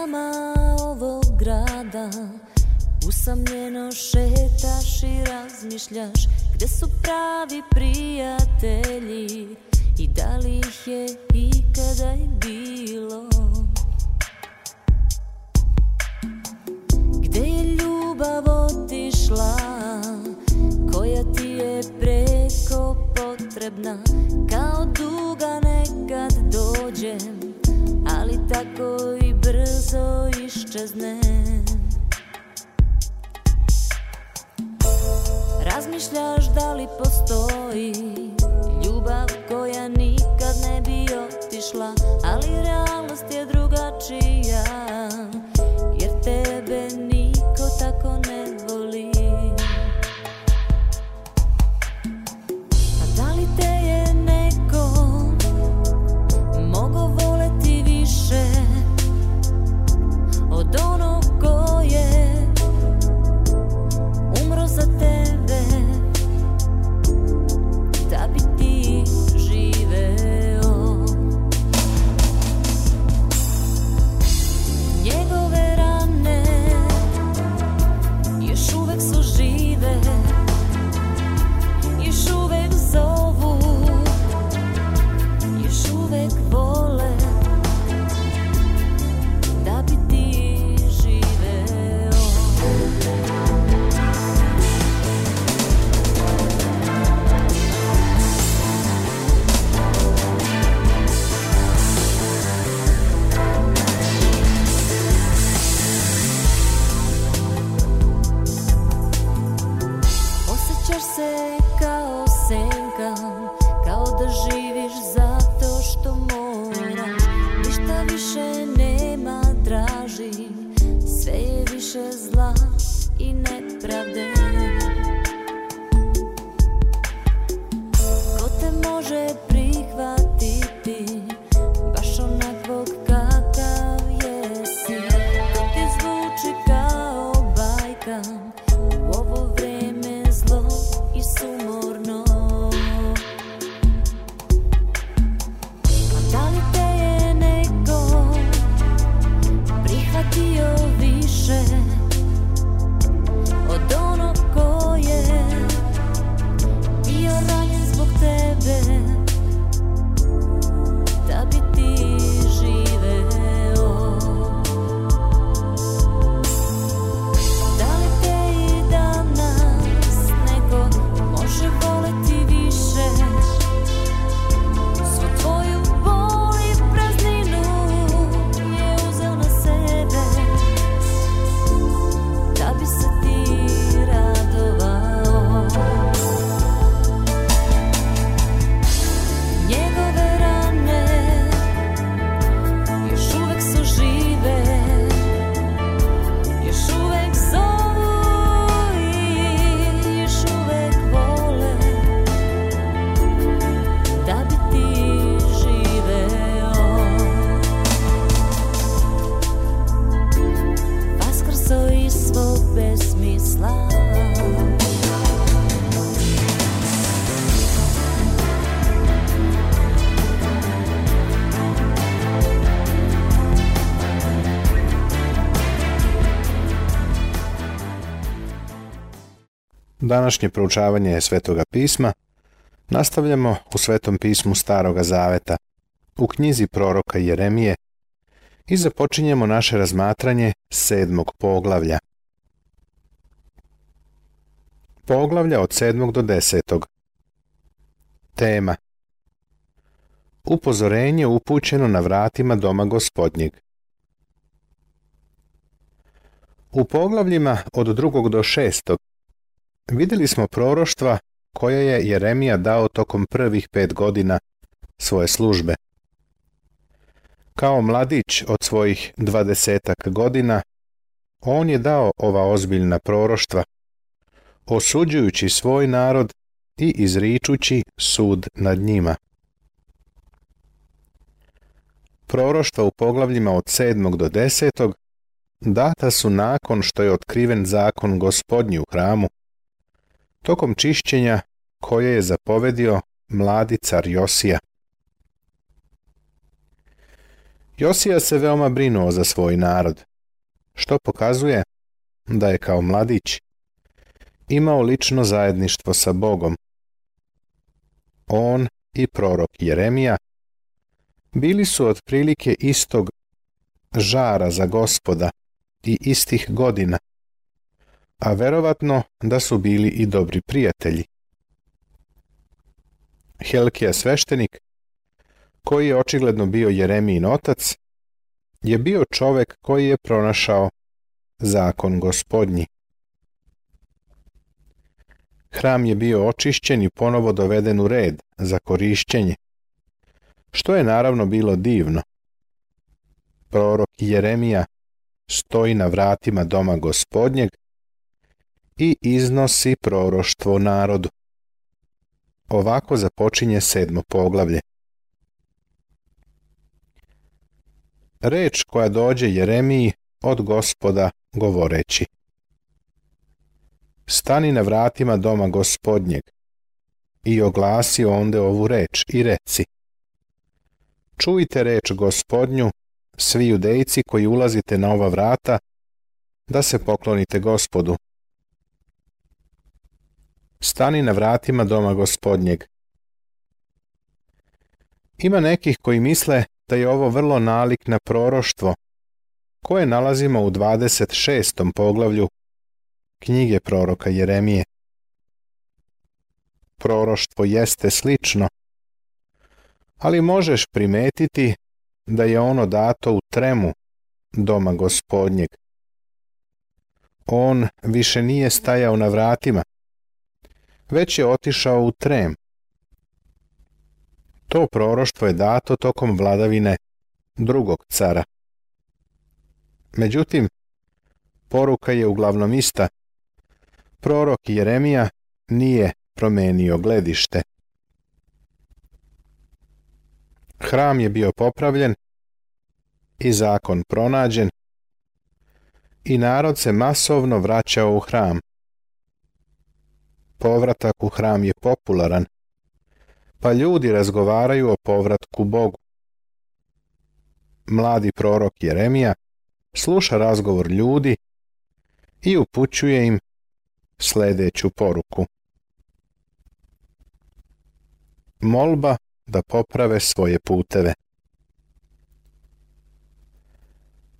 Ulicama ovog grada. Usamljeno šetaš i razmišljaš Gde su pravi prijatelji I da li ih je ikada i bilo. Gde je ljubav otišla? Koja ti je preko potrebna? Kao duga nekad dođem Ali tako brzo iščezne Razmišljaš da li postoji ljubav koja nikad ne bi otišla Ali realnost je drugačija više nema draži Sve je više zla Današnje proučavanje Svetoga pisma nastavljamo u Svetom pismu Staroga Zaveta, u knjizi proroka Jeremije i započinjemo naše razmatranje sedmog poglavlja. Poglavlja od sedmog do desetog. Tema Upozorenje upućeno na vratima doma gospodnjeg. U poglavljima od drugog do šestog vidjeli smo proroštva koje je Jeremija dao tokom prvih pet godina svoje službe. Kao mladić od svojih dvadesetak godina, on je dao ova ozbiljna proroštva, osuđujući svoj narod i izričući sud nad njima. Proroštva u poglavljima od 7. do 10. data su nakon što je otkriven zakon gospodnji u hramu, tokom čišćenja koje je zapovedio mladi car Josija. Josija se veoma brinuo za svoj narod, što pokazuje da je kao mladić imao lično zajedništvo sa Bogom. On i prorok Jeremija bili su otprilike istog žara za gospoda i istih godina, a verovatno da su bili i dobri prijatelji. Helkija sveštenik, koji je očigledno bio Jeremijin otac, je bio čovek koji je pronašao zakon gospodnji. Hram je bio očišćen i ponovo doveden u red za korišćenje, što je naravno bilo divno. Prorok Jeremija stoji na vratima doma gospodnjeg i iznosi proroštvo narodu. Ovako započinje sedmo poglavlje. Reč koja dođe Jeremiji od gospoda govoreći. Stani na vratima doma gospodnjeg i oglasi onde ovu reč i reci. Čujte reč gospodnju, svi judejci koji ulazite na ova vrata, da se poklonite gospodu. Stani na vratima doma gospodnjeg. Ima nekih koji misle da je ovo vrlo nalik na proroštvo, koje nalazimo u 26. poglavlju knjige proroka Jeremije. Proroštvo jeste slično, ali možeš primetiti da je ono dato u tremu doma gospodnjeg. On više nije stajao na vratima, već je otišao u trem. To proroštvo je dato tokom vladavine drugog cara. Međutim, poruka je uglavnom ista. Prorok Jeremija nije promenio gledište. Hram je bio popravljen i zakon pronađen i narod se masovno vraćao u hram. Povratak u hram je popularan, pa ljudi razgovaraju o povratku Bogu. Mladi prorok Jeremija sluša razgovor ljudi i upućuje im sledeću poruku. Molba da poprave svoje puteve.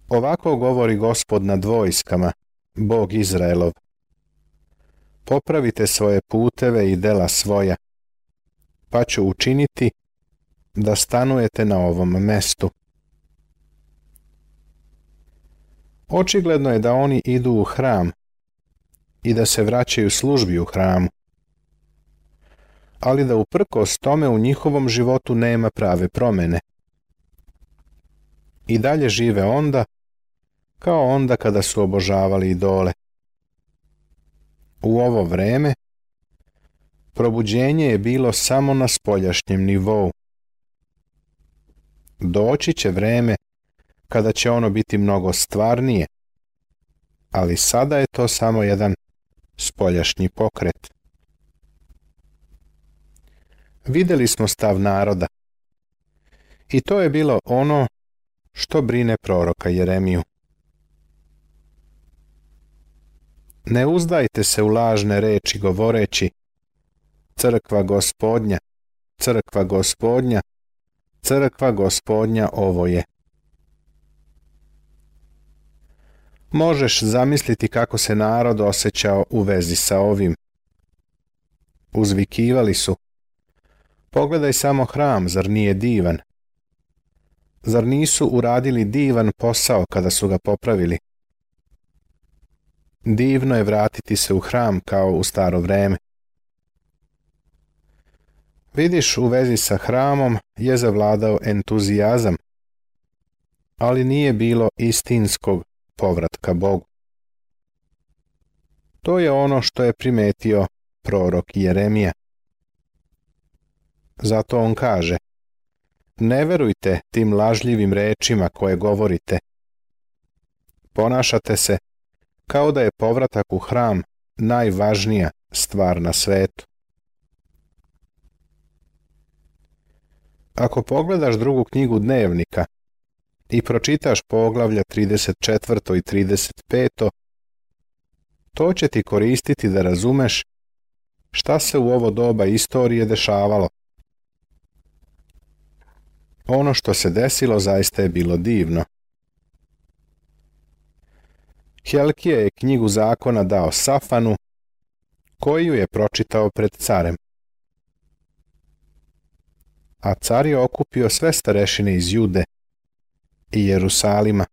Ovako govori gospod nad vojskama, Bog Izraelov. Popravite svoje puteve i dela svoja, pa ću učiniti da stanujete na ovom mestu. Očigledno je da oni idu u hram i da se vraćaju službi u hramu ali da uprkos tome u njihovom životu nema prave promene. I dalje žive onda, kao onda kada su obožavali idole. U ovo vreme, probuđenje je bilo samo na spoljašnjem nivou. Doći će vreme kada će ono biti mnogo stvarnije, ali sada je to samo jedan spoljašnji pokret. Videli smo stav naroda. I to je bilo ono što brine proroka Jeremiju. Ne uzdajte se u lažne reči govoreći crkva gospodnja, crkva gospodnja, crkva gospodnja ovo je. Možeš zamisliti kako se narod osjećao u vezi sa ovim. Uzvikivali su, Pogledaj samo hram, zar nije divan? Zar nisu uradili divan posao kada su ga popravili? Divno je vratiti se u hram kao u staro vreme. Vidiš, u vezi sa hramom je zavladao entuzijazam, ali nije bilo istinskog povratka Bogu. To je ono što je primetio prorok Jeremija. Zato on kaže, ne verujte tim lažljivim rečima koje govorite. Ponašate se kao da je povratak u hram najvažnija stvar na svetu. Ako pogledaš drugu knjigu dnevnika i pročitaš poglavlja 34. i 35. To će ti koristiti da razumeš šta se u ovo doba istorije dešavalo. Ono što se desilo zaista je bilo divno. Helkije je knjigu zakona dao Safanu, koji ju je pročitao pred carem. A car je okupio sve starešine iz Jude i Jerusalima,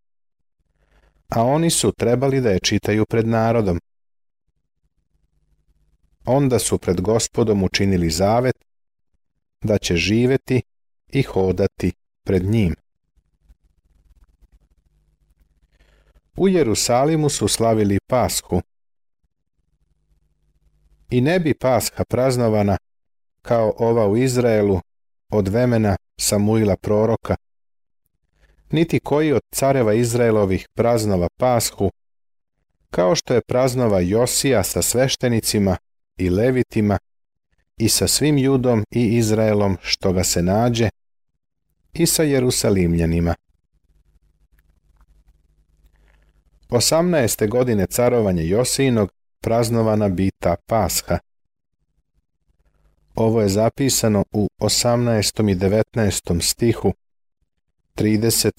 a oni su trebali da je čitaju pred narodom. Onda su pred gospodom učinili zavet da će živeti i hodati pred njim. U Jerusalimu su slavili Pashu. I ne bi Pasha praznovana kao ova u Izraelu od vremena Samuila proroka, niti koji od careva Izraelovih praznova Pashu, kao što je praznova Josija sa sveštenicima i levitima i sa svim judom i Izraelom što ga se nađe i sa Jerusalimljanima. 18. godine carovanja Josijinog praznovana bita Pasha. Ovo je zapisano u 18. i 19. stihu 35.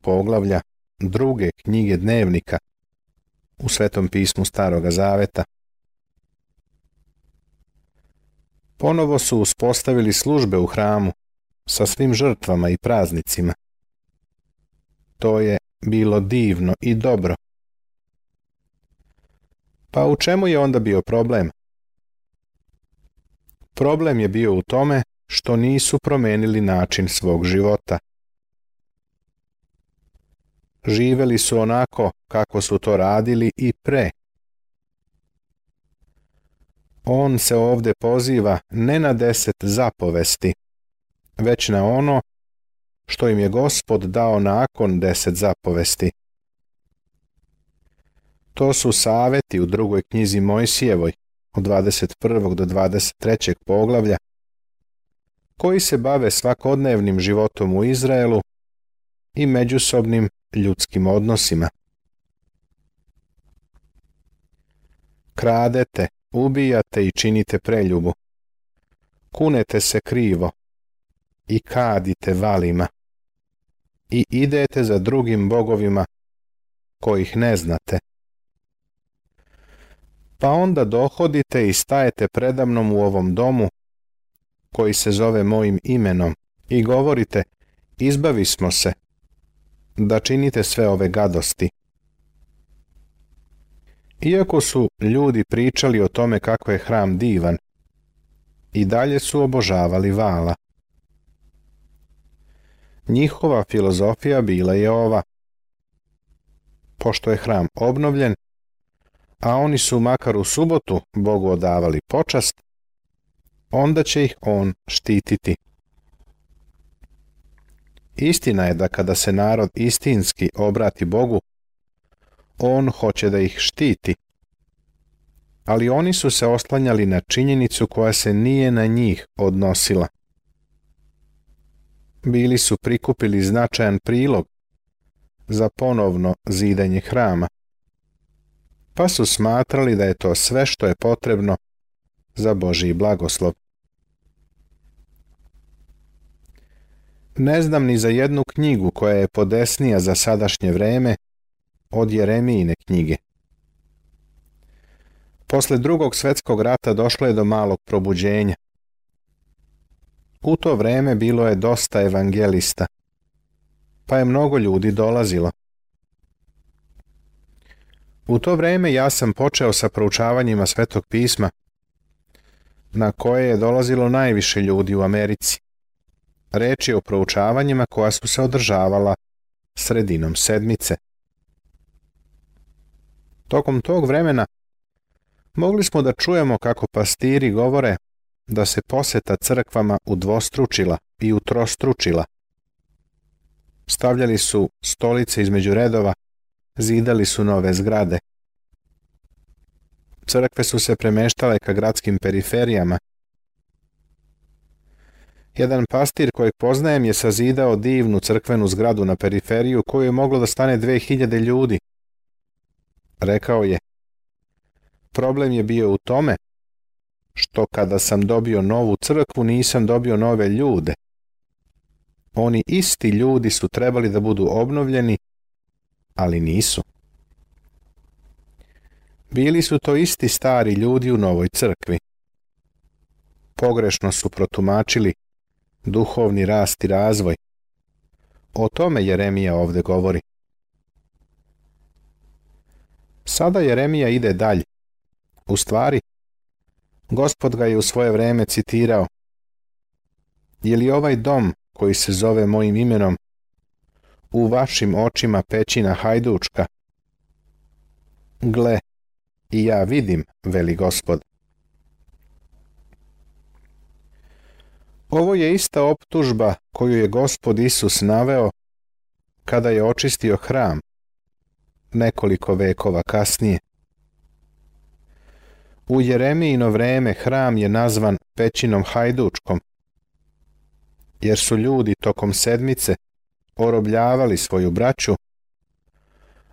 poglavlja druge knjige dnevnika u Svetom pismu Staroga Zaveta. Ponovo su uspostavili službe u hramu sa svim žrtvama i praznicima. To je bilo divno i dobro. Pa u čemu je onda bio problem? Problem je bio u tome što nisu promenili način svog života. Živeli su onako kako su to radili i pre. On se ovde poziva ne na deset zapovesti, već na ono što im je gospod dao nakon deset zapovesti. To su saveti u drugoj knjizi Mojsijevoj, od 21. do 23. poglavlja, koji se bave svakodnevnim životom u Izraelu i međusobnim ljudskim odnosima. Kradete, ubijate i činite preljubu. Kunete se krivo i kadite valima i idete za drugim bogovima kojih ne znate. Pa onda dohodite i stajete predamnom u ovom domu koji se zove mojim imenom i govorite izbavi smo se da činite sve ove gadosti. Iako su ljudi pričali o tome kako je hram divan, i dalje su obožavali vala. Njihova filozofija bila je ova. Pošto je hram obnovljen, a oni su makar u subotu Bogu odavali počast, onda će ih on štititi. Istina je da kada se narod istinski obrati Bogu, on hoće da ih štiti. Ali oni su se oslanjali na činjenicu koja se nije na njih odnosila. Bili su prikupili značajan prilog za ponovno zidanje hrama, pa su smatrali da je to sve što je potrebno za Božiji blagoslov. Ne znam ni za jednu knjigu koja je podesnija za sadašnje vreme od Jeremijine knjige. Posle drugog svetskog rata došlo je do malog probuđenja. U to vreme bilo je dosta evangelista, pa je mnogo ljudi dolazilo. U to vreme ja sam počeo sa proučavanjima Svetog pisma, na koje je dolazilo najviše ljudi u Americi. Reč je o proučavanjima koja su se održavala sredinom sedmice. Tokom tog vremena mogli smo da čujemo kako pastiri govore da se poseta crkvama udvostručila i utrostručila. Stavljali su stolice između redova, zidali su nove zgrade. Crkve su se premeštale ka gradskim periferijama. Jedan pastir kojeg poznajem je sazidao divnu crkvenu zgradu na periferiju koju je moglo da stane 2000 ljudi. Rekao je, problem je bio u tome što kada sam dobio novu crkvu nisam dobio nove ljude. Oni isti ljudi su trebali da budu obnovljeni, ali nisu. Bili su to isti stari ljudi u novoj crkvi. Pogrešno su protumačili duhovni rast i razvoj. O tome Jeremija ovde govori. Sada Jeremija ide dalje. U stvari, Gospod ga je u svoje vreme citirao. Je li ovaj dom koji se zove mojim imenom u vašim očima pećina hajdučka? Gle, i ja vidim, veli gospod. Ovo je ista optužba koju je gospod Isus naveo kada je očistio hram nekoliko vekova kasnije. U Jeremijino vreme hram je nazvan pećinom hajdučkom, jer su ljudi tokom sedmice orobljavali svoju braću,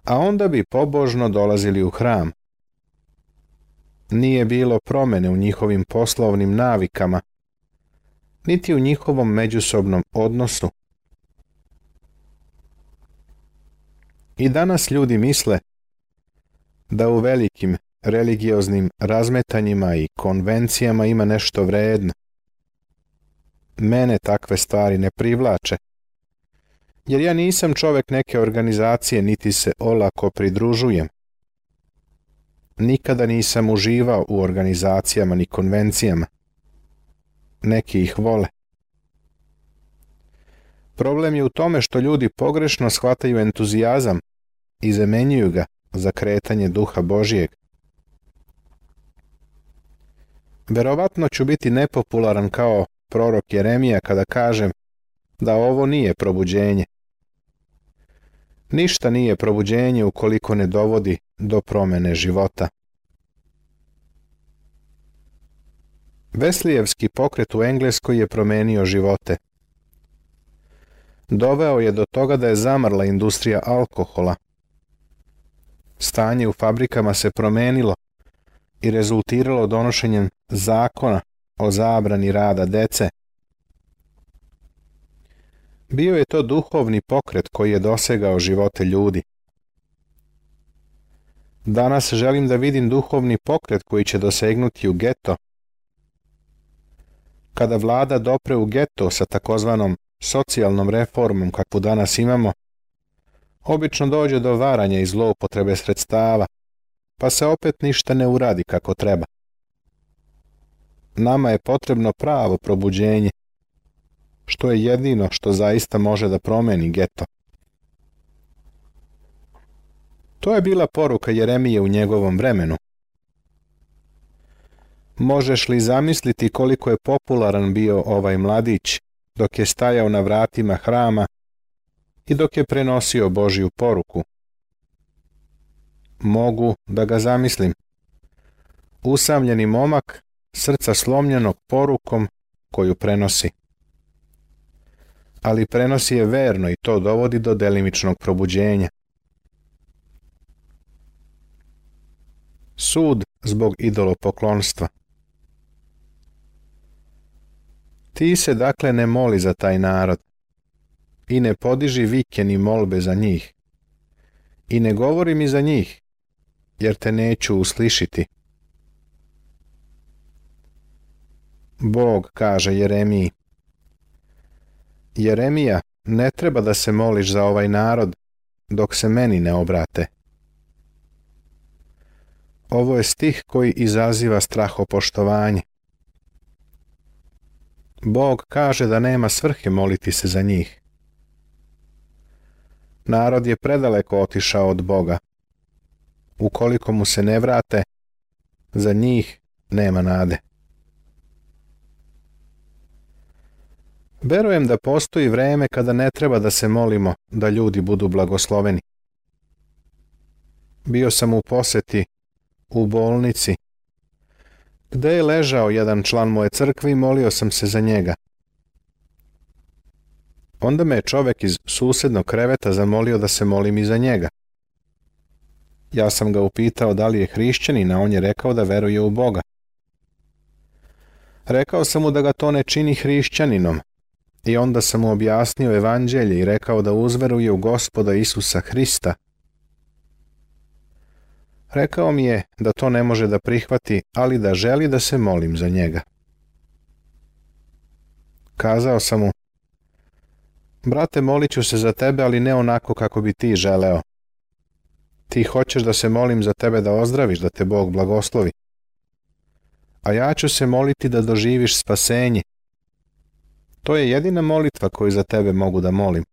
a onda bi pobožno dolazili u hram. Nije bilo promene u njihovim poslovnim navikama, niti u njihovom međusobnom odnosu. I danas ljudi misle da u velikim religioznim razmetanjima i konvencijama ima nešto vredno. Mene takve stvari ne privlače, jer ja nisam čovek neke organizacije niti se olako pridružujem. Nikada nisam uživao u organizacijama ni konvencijama. Neki ih vole. Problem je u tome što ljudi pogrešno shvataju entuzijazam i zamenjuju ga za kretanje duha Božijeg. Verovatno ću biti nepopularan kao prorok Jeremija kada kažem da ovo nije probuđenje. Ništa nije probuđenje ukoliko ne dovodi do promene života. Veslijevski pokret u Engleskoj je promenio živote. Doveo je do toga da je zamrla industrija alkohola. Stanje u fabrikama se promenilo i rezultiralo donošenjem zakona o zabrani rada dece. Bio je to duhovni pokret koji je dosegao živote ljudi. Danas želim da vidim duhovni pokret koji će dosegnuti u geto. Kada vlada dopre u geto sa takozvanom socijalnom reformom kakvu danas imamo, obično dođe do varanja i zloupotrebe sredstava, pa se opet ništa ne uradi kako treba. Nama je potrebno pravo probuđenje, što je jedino što zaista može da promeni geto. To je bila poruka Jeremije u njegovom vremenu. Možeš li zamisliti koliko je popularan bio ovaj mladić dok je stajao na vratima hrama i dok je prenosio Božju poruku? Mogu da ga zamislim. Usamljeni momak, srca slomljenog porukom koju prenosi. Ali prenosi je verno i to dovodi do delimičnog probuđenja. Sud zbog idolopoklonstva. Ti se dakle ne moli za taj narod i ne podiži vike ni molbe za njih i ne govori mi za njih, jer te neću uslišiti. Bog kaže Jeremiji. Jeremija, ne treba da se moliš za ovaj narod dok se meni ne obrate. Ovo je stih koji izaziva strahopoštovanje. Bog kaže da nema svrhe moliti se za njih. Narod je predaleko otišao od Boga. Ukoliko mu se ne vrate, za njih nema nade. Verujem da postoji vreme kada ne treba da se molimo da ljudi budu blagosloveni. Bio sam u poseti u bolnici gde je ležao jedan član moje crkve i molio sam se za njega. Onda me je čovek iz susednog kreveta zamolio da se molim i za njega. Ja sam ga upitao da li je hrišćanin, a on je rekao da veruje u Boga. Rekao sam mu da ga to ne čini hrišćaninom, i onda sam mu objasnio evanđelje i rekao da uzveruje u gospoda Isusa Hrista. Rekao mi je da to ne može da prihvati, ali da želi da se molim za njega. Kazao sam mu, brate, molit ću se za tebe, ali ne onako kako bi ti želeo. Ti hoćeš da se molim za tebe da ozdraviš, da te Bog blagoslovi. A ja ću se moliti da doživiš spasenje, To je jedina molitva koju za tebe mogu da molim.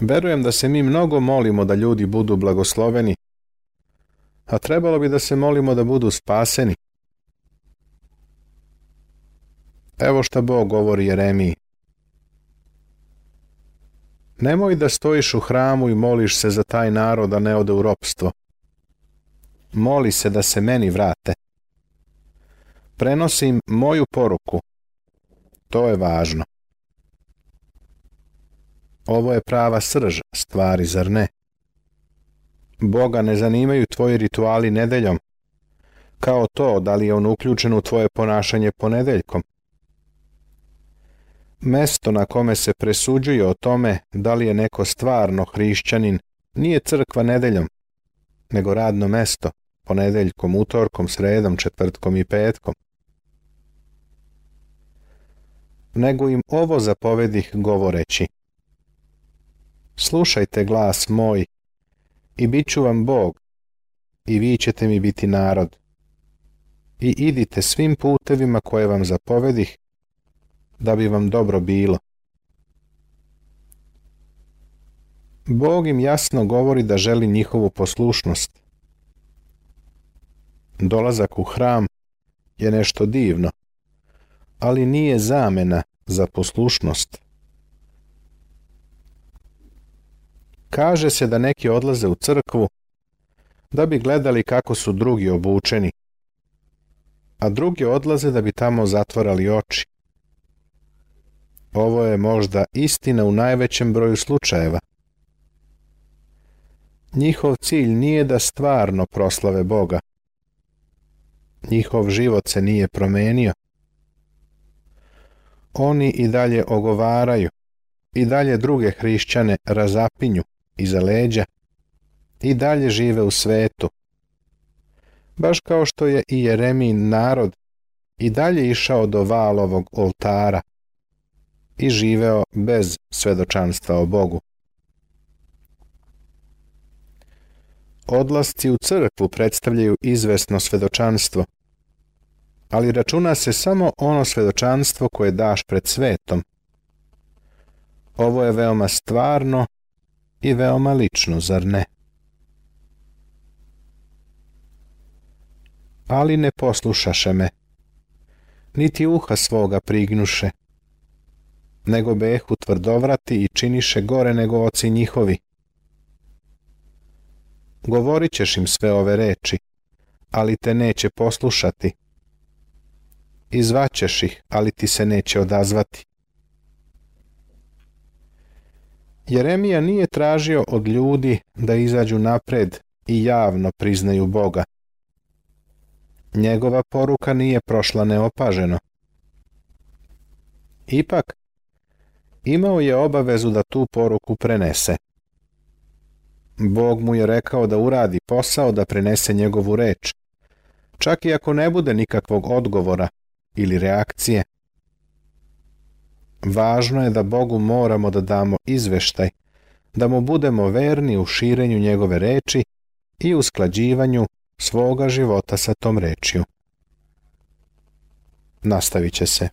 Verujem da se mi mnogo molimo da ljudi budu blagosloveni, a trebalo bi da se molimo da budu spaseni. Evo šta Bog govori Jeremiji. Nemoj da stojiš u hramu i moliš se za taj narod da ne ode u ropstvo. Moli se da se meni vrate prenosim moju poruku. To je važno. Ovo je prava srž stvari, zar ne? Boga ne zanimaju tvoji rituali nedeljom, kao to da li je on uključen u tvoje ponašanje ponedeljkom. Mesto na kome se presuđuje o tome da li je neko stvarno hrišćanin nije crkva nedeljom, nego radno mesto, ponedeljkom, utorkom, sredom, četvrtkom i petkom. nego im ovo zapovedih govoreći. Slušajte glas moj i bit ću vam Bog i vi ćete mi biti narod. I idite svim putevima koje vam zapovedih da bi vam dobro bilo. Bog im jasno govori da želi njihovu poslušnost. Dolazak u hram je nešto divno ali nije zamena za poslušnost. Kaže se da neki odlaze u crkvu da bi gledali kako su drugi obučeni, a drugi odlaze da bi tamo zatvarali oči. Ovo je možda istina u najvećem broju slučajeva. Njihov cilj nije da stvarno proslave Boga. Njihov život se nije promenio oni i dalje ogovaraju, i dalje druge hrišćane razapinju iza leđa, i dalje žive u svetu. Baš kao što je i Jeremin narod i dalje išao do valovog oltara i živeo bez svedočanstva o Bogu. Odlasci u crkvu predstavljaju izvesno svedočanstvo – ali računa se samo ono svedočanstvo koje daš pred svetom. Ovo je veoma stvarno i veoma lično, zar ne? Ali ne poslušaše me, niti uha svoga prignuše, nego behu tvrdovrati i činiše gore nego oci njihovi. Govorit ćeš im sve ove reči, ali te neće poslušati, i zvaćeš ih, ali ti se neće odazvati. Jeremija nije tražio od ljudi da izađu napred i javno priznaju Boga. Njegova poruka nije prošla neopaženo. Ipak, imao je obavezu da tu poruku prenese. Bog mu je rekao da uradi posao da prenese njegovu reč, čak i ako ne bude nikakvog odgovora, ili reakcije. Važno je da Bogu moramo da damo izveštaj, da mu budemo verni u širenju njegove reči i usklađivanju svoga života sa tom rečju. Nastavit će se.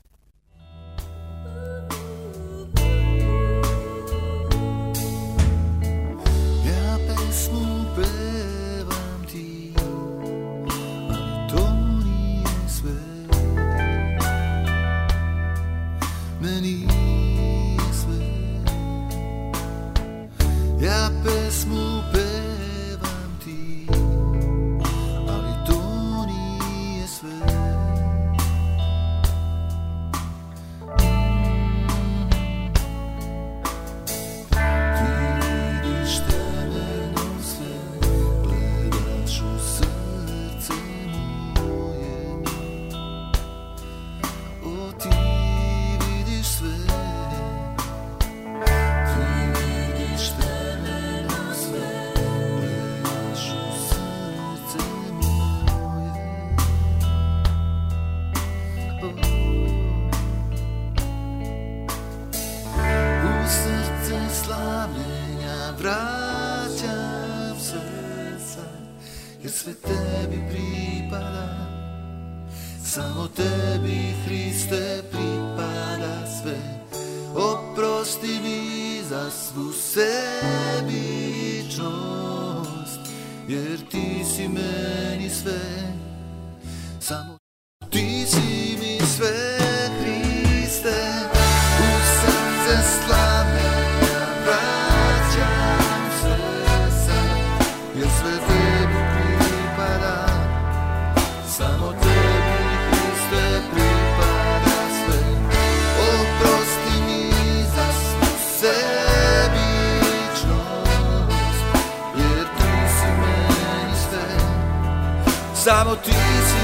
Samo ti si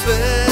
sve,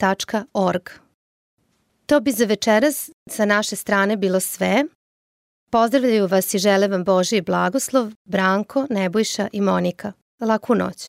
serbia.org. To bi za večeras sa naše strane bilo sve. Pozdravljaju vas i žele vam Božiji blagoslov, Branko, Nebojša i Monika. Laku noć.